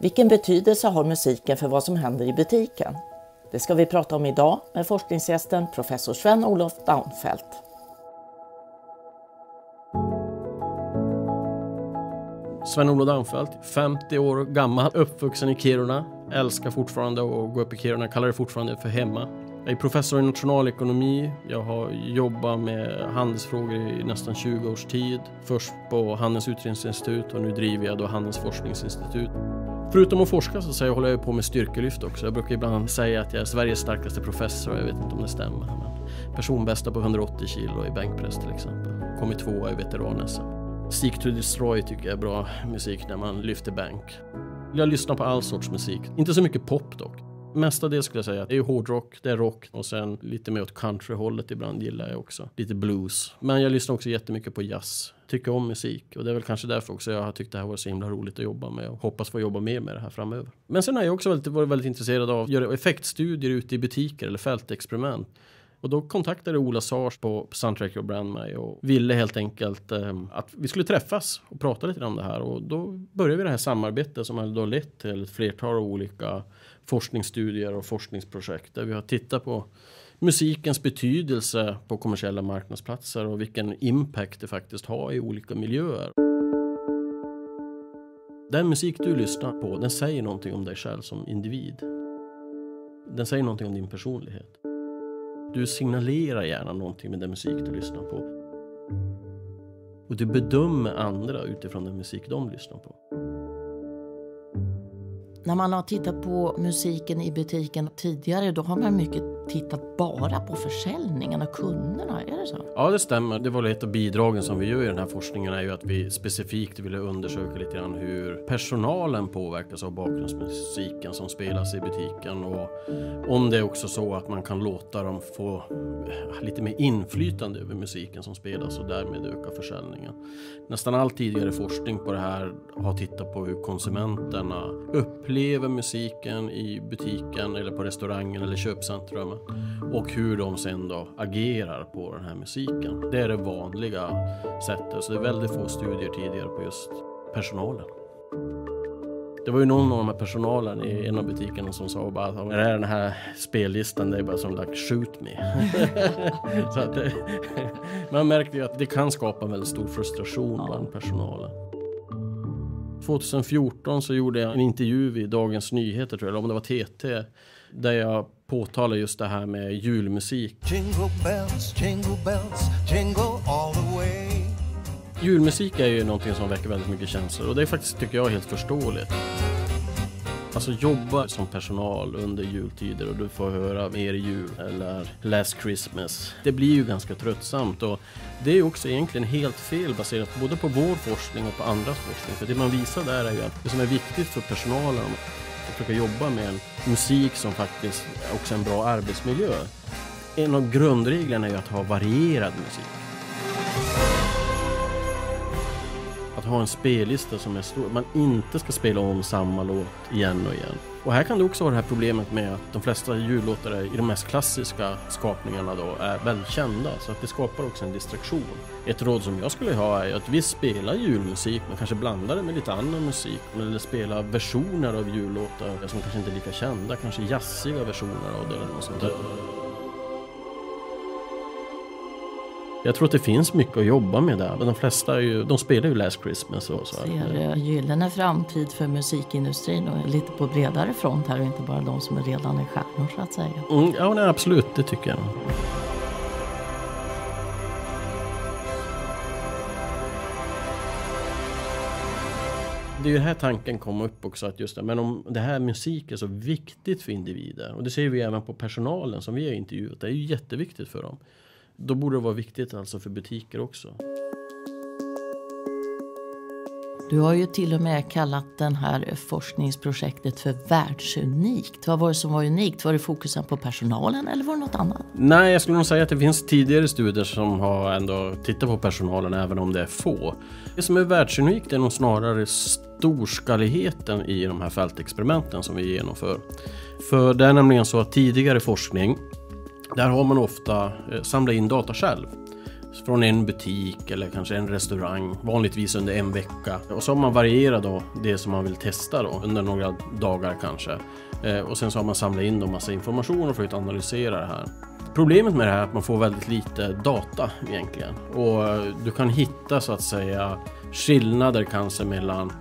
Vilken betydelse har musiken för vad som händer i butiken? Det ska vi prata om idag med forskningsgästen professor Sven-Olof Daunfeldt. Sven-Olof Daunfeldt, 50 år gammal, uppvuxen i Kiruna, älskar fortfarande att gå upp i Kiruna, kallar det fortfarande för hemma. Jag är professor i nationalekonomi. Jag har jobbat med handelsfrågor i nästan 20 års tid. Först på Handelns utredningsinstitut och nu driver jag då Handelns forskningsinstitut. Förutom att forska så håller jag på med styrkelyft också. Jag brukar ibland säga att jag är Sveriges starkaste professor. Jag vet inte om det stämmer. Men personbästa på 180 kilo i bänkpress till exempel. Kommit tvåa i veteran-SM. Seek to Destroy tycker jag är bra musik när man lyfter bänk. Jag lyssnar på all sorts musik. Inte så mycket pop dock. Mestadels skulle jag säga det är hårdrock, det är rock och sen lite mer åt countryhållet ibland gillar jag också. Lite blues. Men jag lyssnar också jättemycket på jazz. Tycker om musik och det är väl kanske därför också jag har tyckt det här var så himla roligt att jobba med och hoppas få jobba mer med det här framöver. Men sen har jag också varit, väldigt, väldigt intresserad av att göra effektstudier ute i butiker eller fältexperiment. Och då kontaktade Ola Sars på Soundtrack och Brand mig och ville helt enkelt eh, att vi skulle träffas och prata lite om det här. Och då började vi det här samarbetet som har då lett till ett flertal olika forskningsstudier och forskningsprojekt där vi har tittat på musikens betydelse på kommersiella marknadsplatser och vilken impact det faktiskt har i olika miljöer. Den musik du lyssnar på, den säger någonting om dig själv som individ. Den säger någonting om din personlighet. Du signalerar gärna någonting med den musik du lyssnar på. Och du bedömer andra utifrån den musik de lyssnar på. När man har tittat på musiken i butiken tidigare då har man mycket tittat bara på försäljningen och kunderna, är det så? Ja, det stämmer. Det var ett av bidragen som vi gör i den här forskningen är ju att vi specifikt ville undersöka lite grann hur personalen påverkas av bakgrundsmusiken som spelas i butiken och om det är också så att man kan låta dem få lite mer inflytande över musiken som spelas och därmed öka försäljningen. Nästan all tidigare forskning på det här har tittat på hur konsumenterna upplever musiken i butiken eller på restaurangen eller köpcentrumet och hur de sen då agerar på den här musiken. Det är det vanliga sättet, så det är väldigt få studier tidigare på just personalen. Det var ju någon av de här personalen i en av butikerna som sa bara att det är den här spellistan, det är bara som like shoot me. så att det, man märkte ju att det kan skapa en väldigt stor frustration bland personalen. 2014 så gjorde jag en intervju vid Dagens Nyheter tror jag, eller om det var TT, där jag påtalar just det här med julmusik. Jingle bells, jingle bells, jingle all the way. Julmusik är ju någonting som väcker väldigt mycket känslor och det är faktiskt, tycker jag, helt förståeligt. Alltså jobba som personal under jultider och du får höra mer jul eller Last Christmas. Det blir ju ganska tröttsamt och det är också egentligen helt fel baserat både på vår forskning och på andras forskning. För det man visar där är ju att det som är viktigt för personalen att försöka jobba med en musik som faktiskt också är en bra arbetsmiljö. En av grundreglerna är ju att ha varierad musik. Att ha en spellista som är stor, man inte ska spela om samma låt igen och igen. Och här kan det också vara det här problemet med att de flesta jullåtar i de mest klassiska skapningarna då är väldigt kända så att det skapar också en distraktion. Ett råd som jag skulle ha är att vi spelar julmusik men kanske blandar det med lite annan musik eller spela versioner av jullåtar som kanske inte är lika kända, kanske jazziga versioner av det eller något sånt där. Jag tror att det finns mycket att jobba med där. Men de flesta ju, de spelar ju Last Christmas. Och så. Ser gyllene framtid för musikindustrin och lite på bredare front här och inte bara de som är redan är stjärnor så att säga. Mm, ja, nej, absolut, det tycker jag. det är ju här tanken kom upp också att just det, men om det här musik är så viktigt för individer och det ser vi även på personalen som vi har intervjuat. Det är ju jätteviktigt för dem. Då borde det vara viktigt alltså för butiker också. Du har ju till och med kallat den här forskningsprojektet för världsunikt. Vad var det som var unikt? Var det fokusen på personalen eller var det något annat? Nej, jag skulle nog säga att det finns tidigare studier som har ändå tittat på personalen även om det är få. Det som är världsunikt är nog snarare storskaligheten i de här fältexperimenten som vi genomför. För det är nämligen så att tidigare forskning där har man ofta eh, samlat in data själv. från en butik eller kanske en restaurang, vanligtvis under en vecka. Och så har man varierat då det som man vill testa då under några dagar kanske. Eh, och sen så har man samlat in då massa information och försökt analysera det här. Problemet med det här är att man får väldigt lite data egentligen. Och eh, du kan hitta så att säga skillnader kanske mellan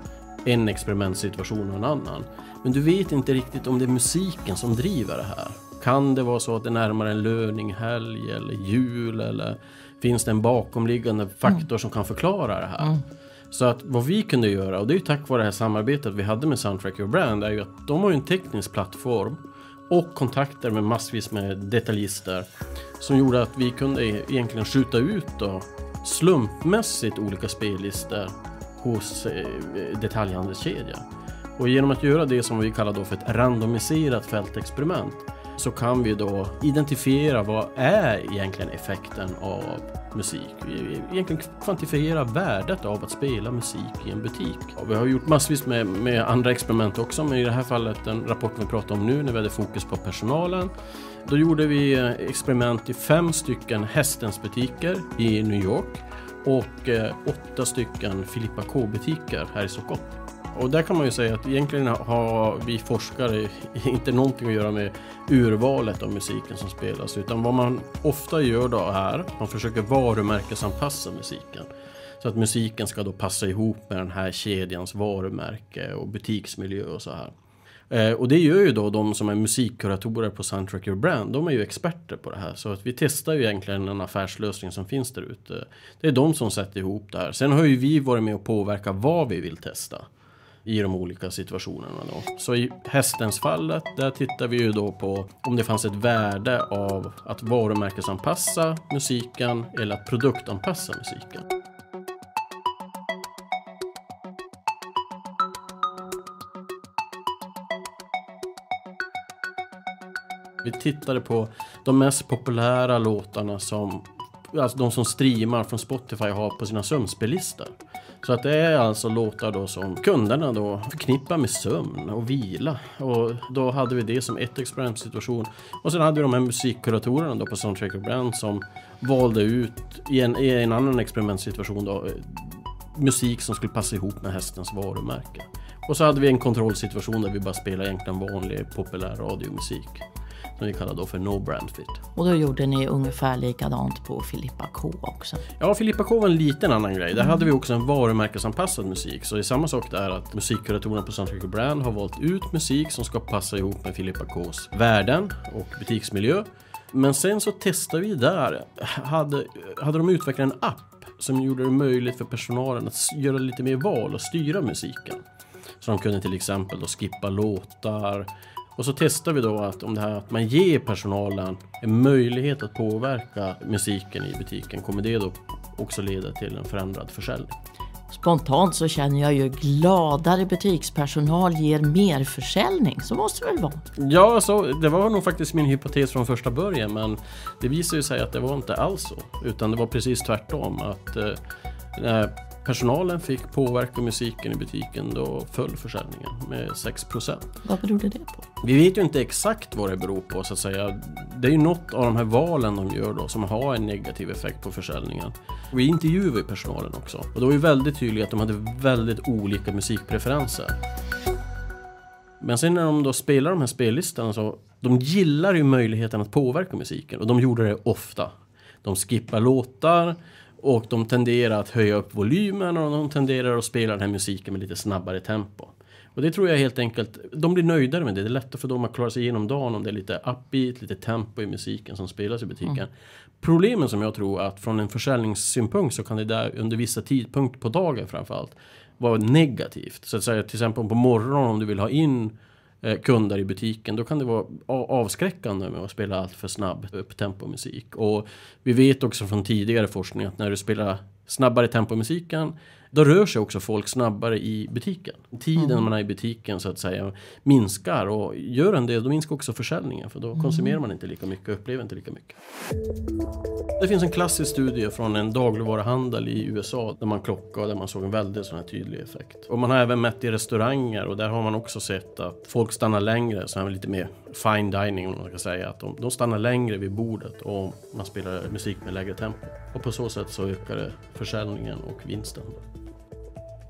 en experimentsituation och en annan. Men du vet inte riktigt om det är musiken som driver det här. Kan det vara så att det närmar en löning-helg eller jul eller finns det en bakomliggande faktor mm. som kan förklara det här? Mm. Så att vad vi kunde göra, och det är ju tack vare det här samarbetet vi hade med Soundtrack Your Brand, är ju att de har ju en teknisk plattform och kontakter med massvis med detaljister som gjorde att vi kunde egentligen skjuta ut då slumpmässigt olika spellistor hos eh, detaljhandelskedja. Och genom att göra det som vi kallar då för ett randomiserat fältexperiment så kan vi då identifiera vad är egentligen effekten av musik. Vi egentligen kvantifiera värdet av att spela musik i en butik. Och vi har gjort massvis med, med andra experiment också, men i det här fallet den rapporten vi pratar om nu när vi hade fokus på personalen. Då gjorde vi eh, experiment i fem stycken Hästens butiker i New York och eh, åtta stycken Filippa K-butiker här i Stockholm. Och där kan man ju säga att egentligen har vi forskare inte någonting att göra med urvalet av musiken som spelas utan vad man ofta gör då är att man försöker varumärkesanpassa musiken. Så att musiken ska då passa ihop med den här kedjans varumärke och butiksmiljö och så här. Eh, och det gör ju då de som är musikkuratorer på Soundtrack Your Brand, de är ju experter på det här. Så att vi testar ju egentligen en affärslösning som finns där ute. Det är de som sätter ihop det här. Sen har ju vi varit med och påverkat vad vi vill testa i de olika situationerna. Då. Så i hästens fallet, där tittar vi ju då på om det fanns ett värde av att varumärkesanpassa musiken eller att produktanpassa musiken. Vi tittade på de mest populära låtarna som alltså de som streamar från Spotify har på sina sömnspellistor. Så att det är alltså låtar då som kunderna då förknippar med sömn och vila. Och då hade vi det som ett experimentsituation. Och sen hade vi de här musikkuratorerna då på Soundtrack Brand som valde ut i en, i en annan experimentsituation då eh, musik som skulle passa ihop med hästens varumärke. Och så hade vi en kontrollsituation där vi bara spelade egentligen vanlig populär radiomusik som vi kallar då för No Brand Fit. Och då gjorde ni ungefär likadant på Filippa K också? Ja, Filippa K var en liten annan grej. Där mm. hade vi också en varumärkesanpassad musik. Så det är samma sak där att musikkuratorerna på Soundtrack Brand har valt ut musik som ska passa ihop med Filippa Ks värden och butiksmiljö. Men sen så testade vi där, hade, hade de utvecklat en app som gjorde det möjligt för personalen att göra lite mer val och styra musiken. Så de kunde till exempel då skippa låtar, och så testar vi då att om det här att man ger personalen en möjlighet att påverka musiken i butiken, kommer det då också leda till en förändrad försäljning? Spontant så känner jag ju gladare butikspersonal ger mer försäljning. Så måste det väl vara? Ja, så, det var nog faktiskt min hypotes från första början men det visade sig att det var inte alls så. Utan det var precis tvärtom. Att eh, personalen fick påverka musiken i butiken då föll försäljningen med 6% Vad berodde det på? Vi vet ju inte exakt vad det beror på så att säga. Det är ju något av de här valen de gör då som har en negativ effekt på försäljningen. Vi intervjuade personalen också och det var ju väldigt tydligt att de hade väldigt olika musikpreferenser. Men sen när de då spelar de här spellistorna så de gillar ju möjligheten att påverka musiken och de gjorde det ofta. De skippar låtar, och de tenderar att höja upp volymen och de tenderar att spela den här musiken med lite snabbare tempo. Och det tror jag helt enkelt, de blir nöjdare med det. Det är lättare för dem att klara sig igenom dagen om det är lite upbeat, lite tempo i musiken som spelas i butiken. Mm. Problemen som jag tror att från en försäljningssynpunkt så kan det där under vissa tidpunkter på dagen framförallt vara negativt. Så att säga till exempel på morgonen om du vill ha in Eh, kunder i butiken, då kan det vara avskräckande med att spela allt för snabb upptempomusik. Och vi vet också från tidigare forskning att när du spelar snabbare tempomusiken då rör sig också folk snabbare i butiken. Tiden mm. man är i butiken så att säga minskar och gör en det, då minskar också försäljningen för då mm. konsumerar man inte lika mycket och upplever inte lika mycket. Det finns en klassisk studie från en dagligvaruhandel i USA där man klockade och där man såg en väldigt sån här tydlig effekt. Och man har även mätt i restauranger och där har man också sett att folk stannar längre, så här lite mer fine dining om man ska säga. Att de, de stannar längre vid bordet och man spelar musik med lägre tempo. Och på så sätt så ökar det försäljningen och vinsten.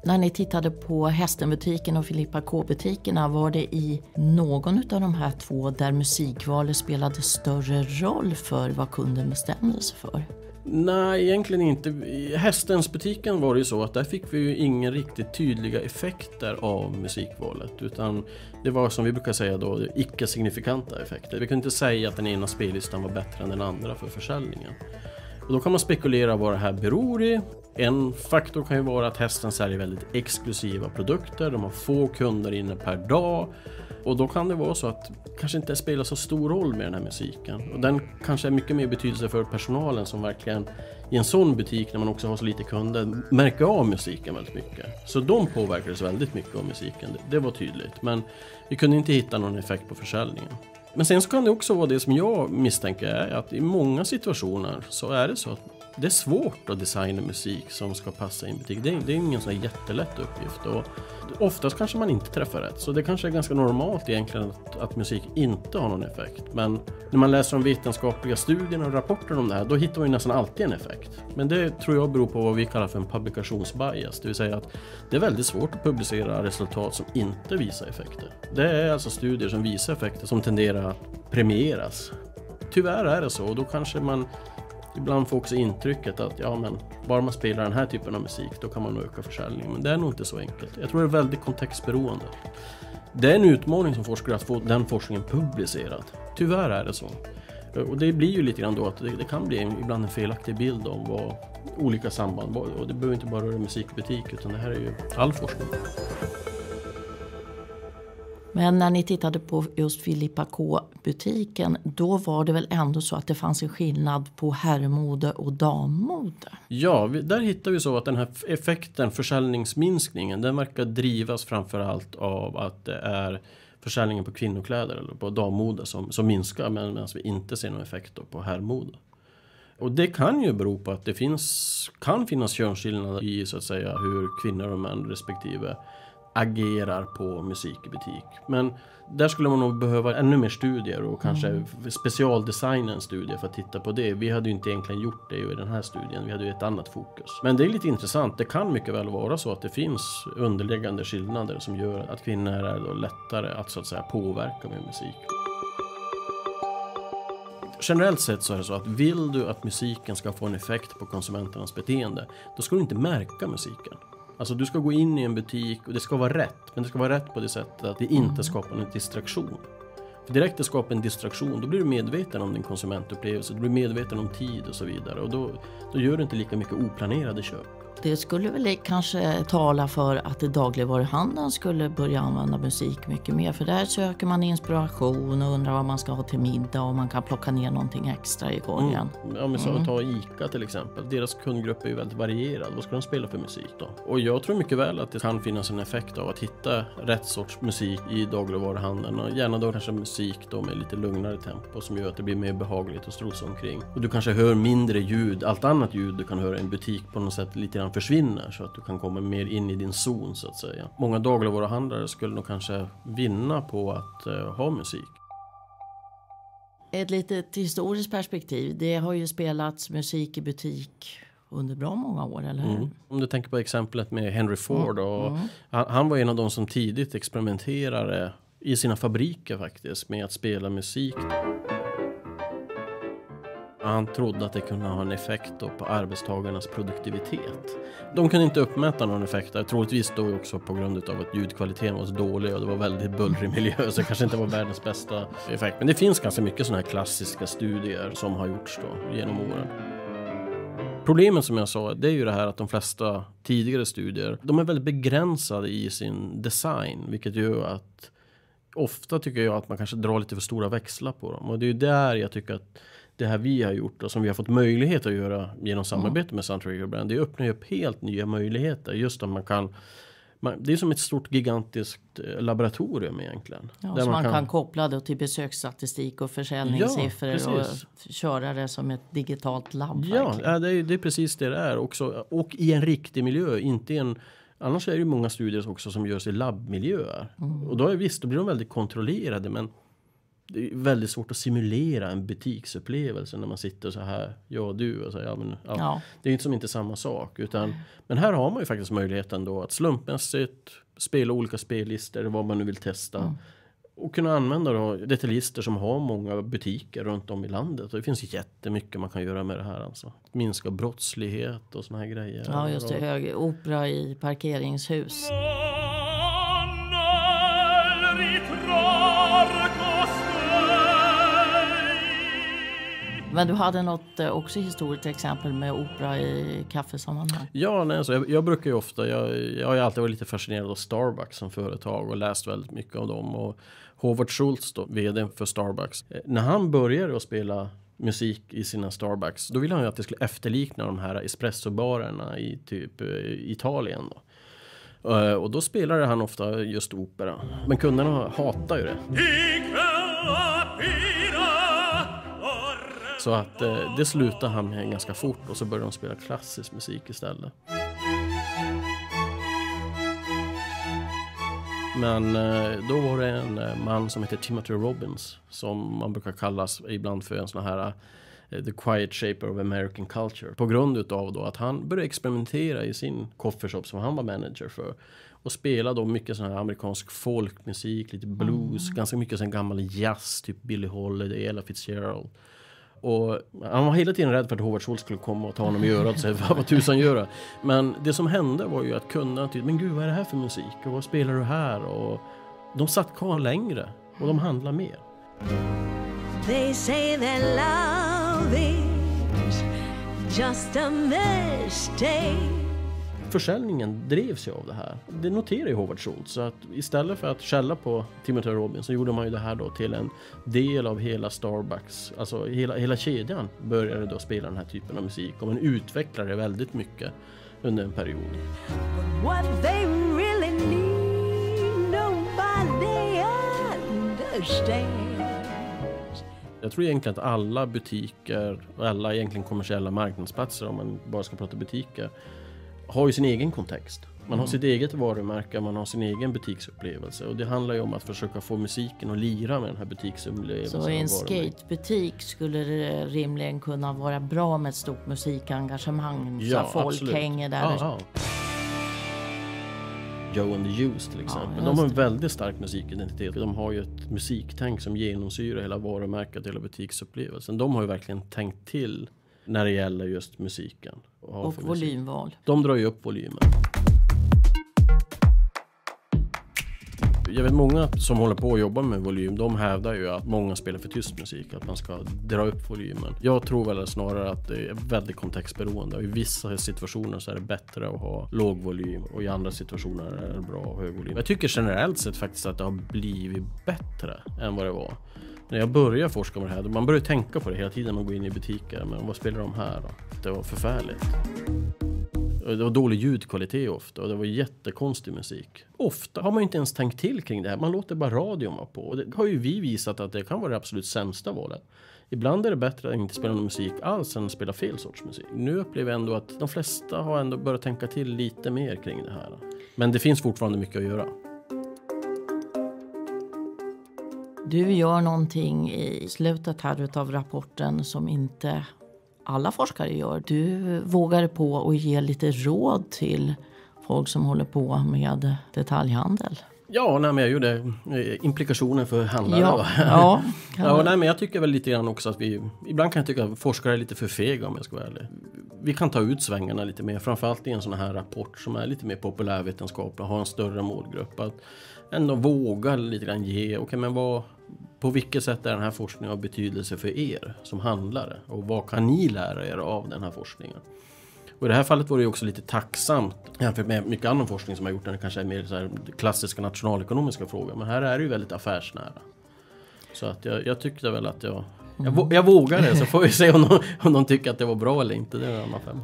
När ni tittade på Hästenbutiken och Filippa K-butikerna, var det i någon av de här två där musikvalet spelade större roll för vad kunden bestämde sig för? Nej, egentligen inte. I Hästensbutiken var det ju så att där fick vi ju inga riktigt tydliga effekter av musikvalet. Utan det var som vi brukar säga då, icke-signifikanta effekter. Vi kunde inte säga att den ena spellistan var bättre än den andra för försäljningen. Och då kan man spekulera vad det här beror i. En faktor kan ju vara att hästen säljer väldigt exklusiva produkter, de har få kunder inne per dag. Och då kan det vara så att det kanske inte spelar så stor roll med den här musiken. Och den kanske är mycket mer betydelse för personalen som verkligen i en sån butik när man också har så lite kunder märker av musiken väldigt mycket. Så de påverkades väldigt mycket av musiken, det var tydligt. Men vi kunde inte hitta någon effekt på försäljningen. Men sen så kan det också vara det som jag misstänker är att i många situationer så är det så att det är svårt att designa musik som ska passa i en butik. Det är, det är ingen sån jättelätt uppgift. Och oftast kanske man inte träffar rätt. Så det kanske är ganska normalt egentligen att, att musik inte har någon effekt. Men när man läser de vetenskapliga studierna och rapporterna om det här, då hittar man ju nästan alltid en effekt. Men det tror jag beror på vad vi kallar för en publikationsbias. Det vill säga att det är väldigt svårt att publicera resultat som inte visar effekter. Det är alltså studier som visar effekter som tenderar att premieras. Tyvärr är det så och då kanske man Ibland får också intrycket att ja, men bara man spelar den här typen av musik då kan man nog öka försäljningen. Men det är nog inte så enkelt. Jag tror det är väldigt kontextberoende. Det är en utmaning som forskare att få den forskningen publicerad. Tyvärr är det så. Och det blir ju lite grann då att det, det kan bli en, ibland en felaktig bild om vad olika samband Och det behöver inte bara röra musikbutik utan det här är ju all forskning. Men när ni tittade på just Filippa K-butiken, då var det väl ändå så att det fanns en skillnad på herrmode och dammode? Ja, där hittar vi så att den här effekten, försäljningsminskningen, den verkar drivas framför allt av att det är försäljningen på kvinnokläder eller på dammode som, som minskar medan vi inte ser någon effekt på herrmode. Och det kan ju bero på att det finns, kan finnas könsskillnader i så att säga hur kvinnor och män respektive agerar på musik i butik. Men där skulle man nog behöva ännu mer studier och kanske mm. specialdesigna en studie för att titta på det. Vi hade ju inte egentligen gjort det i den här studien, vi hade ju ett annat fokus. Men det är lite intressant, det kan mycket väl vara så att det finns underliggande skillnader som gör att kvinnor är lättare att så att säga påverka med musik. Generellt sett så är det så att vill du att musiken ska få en effekt på konsumenternas beteende, då ska du inte märka musiken. Alltså du ska gå in i en butik och det ska vara rätt. Men det ska vara rätt på det sättet att det inte mm. skapar en distraktion. För direkt det skapar en distraktion, då blir du medveten om din konsumentupplevelse. Du blir medveten om tid och så vidare. Och då, då gör du inte lika mycket oplanerade köp. Det skulle väl kanske tala för att dagligvaruhandeln skulle börja använda musik mycket mer. För där söker man inspiration och undrar vad man ska ha till middag och man kan plocka ner någonting extra i korgen. Mm. Ja, men så mm. ta ICA till exempel. Deras kundgrupp är ju väldigt varierad. Vad ska de spela för musik då? Och jag tror mycket väl att det kan finnas en effekt av att hitta rätt sorts musik i dagligvaruhandeln. Och gärna då kanske musik då med lite lugnare tempo som gör att det blir mer behagligt att strosa omkring. Och du kanske hör mindre ljud, allt annat ljud du kan höra i en butik på något sätt lite grann försvinner så att du kan komma mer in i din zon så att säga. Många dagligvaruhandlare skulle nog kanske vinna på att uh, ha musik. Ett litet historiskt perspektiv. Det har ju spelats musik i butik under bra många år, eller hur? Mm. Om du tänker på exemplet med Henry Ford. Mm. Och mm. Han var en av de som tidigt experimenterade i sina fabriker faktiskt med att spela musik. Han trodde att det kunde ha en effekt på arbetstagarnas produktivitet. De kunde inte uppmäta någon effekt där, troligtvis då också på grund av att ljudkvaliteten var så dålig och det var väldigt bullrig miljö så det kanske inte var världens bästa effekt. Men det finns ganska mycket sådana här klassiska studier som har gjorts då genom åren. Problemet som jag sa, det är ju det här att de flesta tidigare studier, de är väldigt begränsade i sin design, vilket gör att ofta tycker jag att man kanske drar lite för stora växlar på dem. Och det är ju där jag tycker att det här vi har gjort och som vi har fått möjlighet att göra genom samarbete med Suntrigger Brand. Det öppnar ju upp helt nya möjligheter. Just att man kan man, det är som ett stort gigantiskt eh, laboratorium egentligen. Ja, där man, man kan... kan... koppla det till besöksstatistik och försäljningssiffror ja, och köra det som ett digitalt labb. Ja, ja det, är, det är precis det det är också. Och i en riktig miljö, inte i en Annars är det ju många studier också som görs i labbmiljöer. Mm. Och då är visst, då blir de väldigt kontrollerade men det är väldigt svårt att simulera en butiksupplevelse när man sitter så här, ja du, och så, ja, men, ja. Ja. Det är ju inte som inte samma sak. Utan, men här har man ju faktiskt möjligheten då att slumpmässigt spela olika spellistor, vad man nu vill testa. Mm. Och kunna använda då detaljister som har många butiker runt om i landet. Och det finns jättemycket man kan göra med det här. Alltså. Minska brottslighet och såna här grejer. Ja, just det. Hög opera i parkeringshus. Nel Men du hade något eh, också historiskt exempel med opera i kaffesammanhang. Ja, nej, alltså, jag, jag brukar ju ofta, jag, jag har ju alltid varit lite fascinerad av Starbucks som företag och läst väldigt mycket av dem. Och Howard Schultz, då, vd för Starbucks, eh, när han började att spela musik i sina Starbucks, då ville han ju att det skulle efterlikna de här espressobarerna i typ eh, Italien. Då. Och då spelade han ofta just opera. Men kunderna hatar ju det. Så att eh, det slutade han med ganska fort och så började de spela klassisk musik istället. Men eh, då var det en eh, man som heter Timothy Robbins som man brukar kallas ibland för en sån här eh, The Quiet Shaper of American Culture. På grund utav då att han började experimentera i sin coffeeshop som han var manager för. Och spela då mycket sån här amerikansk folkmusik, lite blues, ganska mycket sån gammal jazz, typ Billie Holiday, Ella Fitzgerald. Och han var hela tiden rädd för att Howard Schultz skulle komma och ta honom i örat och säga vad tusan göra. Men det som hände var ju att kunderna tyckte, men gud vad är det här för musik? Och vad spelar du här? Och de satt kvar längre och de handlade mer. They say that love is just a mistake. Försäljningen drevs ju av det här. Det noterar ju Howard Schultz. Så att istället för att skälla på Timothy Robbins så gjorde man ju det här då till en del av hela Starbucks. Alltså hela, hela kedjan började då spela den här typen av musik. Och man utvecklade det väldigt mycket under en period. Jag tror egentligen att alla butiker och alla egentligen kommersiella marknadsplatser om man bara ska prata butiker har ju sin egen kontext. Man har sitt eget varumärke, man har sin egen butiksupplevelse och det handlar ju om att försöka få musiken att lira med den här butiksupplevelsen. Så i en skatebutik skulle det rimligen kunna vara bra med ett stort musikengagemang så att folk absolut. hänger där. Ja, ja. Joe and the Juice till exempel. just de har en väldigt stark musikidentitet. De har ju ett musiktänk som genomsyrar hela varumärket, hela butiksupplevelsen. De har ju verkligen tänkt till när det gäller just musiken. Och, Och musik. volymval. De drar ju upp volymen. Jag vet många som håller på och jobbar med volym, de hävdar ju att många spelar för tyst musik, att man ska dra upp volymen. Jag tror väl snarare att det är väldigt kontextberoende. Och I vissa situationer så är det bättre att ha låg volym och i andra situationer är det bra att ha hög volym. Jag tycker generellt sett faktiskt att det har blivit bättre än vad det var. När jag började forska med det här, man börjar tänka på det hela tiden när man går in i butiker. Men vad spelar de här då? Det var förfärligt. Det var dålig ljudkvalitet ofta och det var jättekonstig musik. Ofta har man inte ens tänkt till kring det här. Man låter bara radion vara på. Och det har ju vi visat att det kan vara det absolut sämsta valet. Ibland är det bättre att inte spela någon musik alls än att spela fel sorts musik. Nu upplever jag ändå att de flesta har ändå börjat tänka till lite mer kring det här. Men det finns fortfarande mycket att göra. Du gör någonting i slutet här utav rapporten som inte alla forskare gör. Du vågar på att ge lite råd till folk som håller på med detaljhandel. Ja, nej, men jag gjorde eh, implikationer för handlare. Ja, ja, Ja, nej, men jag tycker väl lite grann också att vi... Ibland kan jag tycka att forskare är lite för fega om jag ska vara ärlig. Vi kan ta ut svängarna lite mer, framförallt i en sån här rapport som är lite mer populärvetenskaplig och har en större målgrupp. Att ändå våga lite grann ge, okej men vad... På vilket sätt är den här forskningen av betydelse för er som handlare? Och vad kan ni lära er av den här forskningen? Och i det här fallet var det ju också lite tacksamt jämfört med mycket annan forskning som har gjort när det kanske är mer så här klassiska nationalekonomiska frågor. Men här är det ju väldigt affärsnära. Så att jag, jag tyckte väl att jag... Jag, jag vågade så får vi se om de, om de tycker att det var bra eller inte. Det är en annan femma.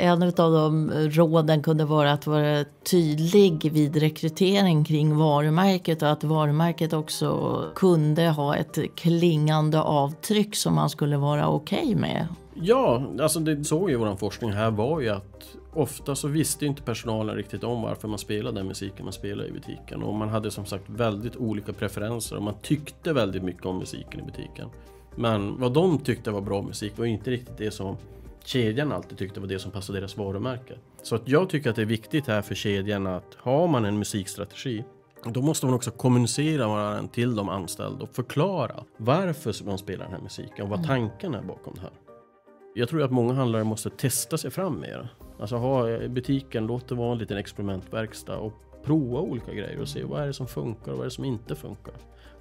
En av de råden kunde vara att vara tydlig vid rekrytering kring varumärket och att varumärket också kunde ha ett klingande avtryck som man skulle vara okej med. Ja, alltså det såg ju vår forskning här var ju att ofta så visste inte personalen riktigt om varför man spelade den musiken man spelade i butiken. Och man hade som sagt väldigt olika preferenser och man tyckte väldigt mycket om musiken i butiken. Men vad de tyckte var bra musik var inte riktigt det som kedjan alltid tyckte var det som passade deras varumärke. Så att jag tycker att det är viktigt här för kedjan att har man en musikstrategi då måste man också kommunicera den till de anställda och förklara varför man spelar den här musiken och vad tanken är bakom det här. Jag tror att många handlare måste testa sig fram mer. Alltså ha butiken, låt det vara en liten experimentverkstad och prova olika grejer och se vad är det som funkar och vad är det som inte funkar.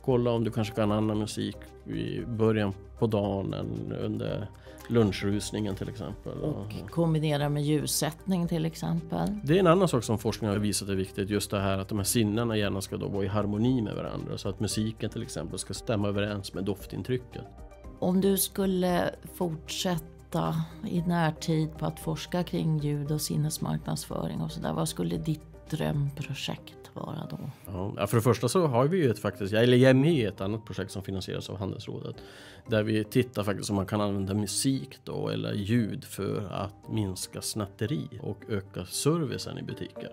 Kolla om du kanske kan annan musik i början på dagen under lunchrusningen till exempel. Och kombinera med ljussättning till exempel. Det är en annan sak som forskningen har visat är viktigt. Just det här att de här sinnena gärna ska då vara i harmoni med varandra. Så att musiken till exempel ska stämma överens med doftintrycket. Om du skulle fortsätta i närtid på att forska kring ljud och sinnesmarknadsföring och sådär. Vad skulle ditt drömprojekt vara då? Ja, för det första så har vi ju ett faktiskt, eller jag är med i ett annat projekt som finansieras av Handelsrådet. Där vi tittar faktiskt om man kan använda musik då eller ljud för att minska snatteri och öka servicen i butiker.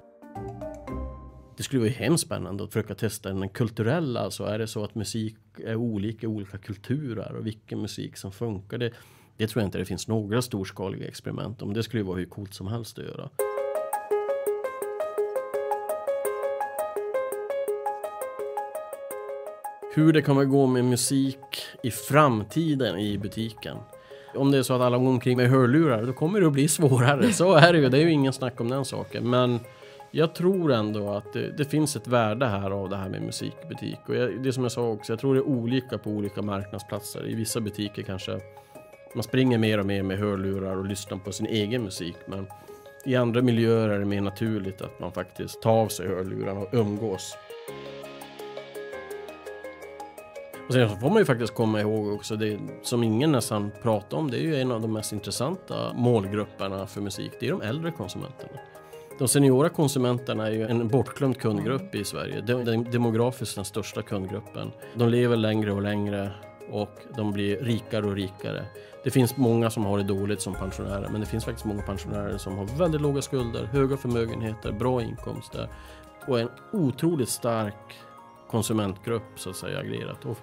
Det skulle vara hemskt spännande att försöka testa den kulturella, alltså är det så att musik är olika i olika kulturer och vilken musik som funkar. Det, det tror jag inte det finns några storskaliga experiment om. Det skulle vara hur coolt som helst att göra. Hur det kommer gå med musik i framtiden i butiken. Om det är så att alla går omkring med hörlurar, då kommer det att bli svårare. Så är det ju, det är ju ingen snack om den saken. Men jag tror ändå att det, det finns ett värde här av det här med musikbutik. Och jag, det som jag sa också, jag tror det är olika på olika marknadsplatser. I vissa butiker kanske man springer mer och mer med hörlurar och lyssnar på sin egen musik. Men i andra miljöer är det mer naturligt att man faktiskt tar av sig hörlurarna och umgås Och sen får man ju faktiskt komma ihåg också, det som ingen nästan pratar om, det är ju en av de mest intressanta målgrupperna för musik. Det är de äldre konsumenterna. De seniora konsumenterna är ju en bortglömd kundgrupp i Sverige. Den demografiskt den största kundgruppen. De lever längre och längre och de blir rikare och rikare. Det finns många som har det dåligt som pensionärer, men det finns faktiskt många pensionärer som har väldigt låga skulder, höga förmögenheter, bra inkomster och en otroligt stark konsumentgrupp så att säga agerat. Och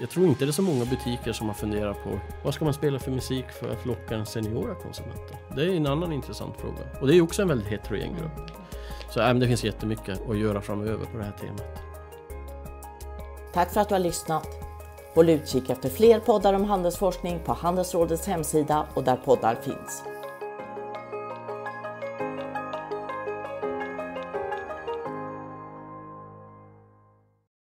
jag tror inte det är så många butiker som har funderat på vad ska man spela för musik för att locka den seniora konsumenten? Det är en annan intressant fråga. Och det är också en väldigt heterogen grupp. Så äh, det finns jättemycket att göra framöver på det här temat. Tack för att du har lyssnat. Håll utkik efter fler poddar om handelsforskning på Handelsrådets hemsida och där poddar finns.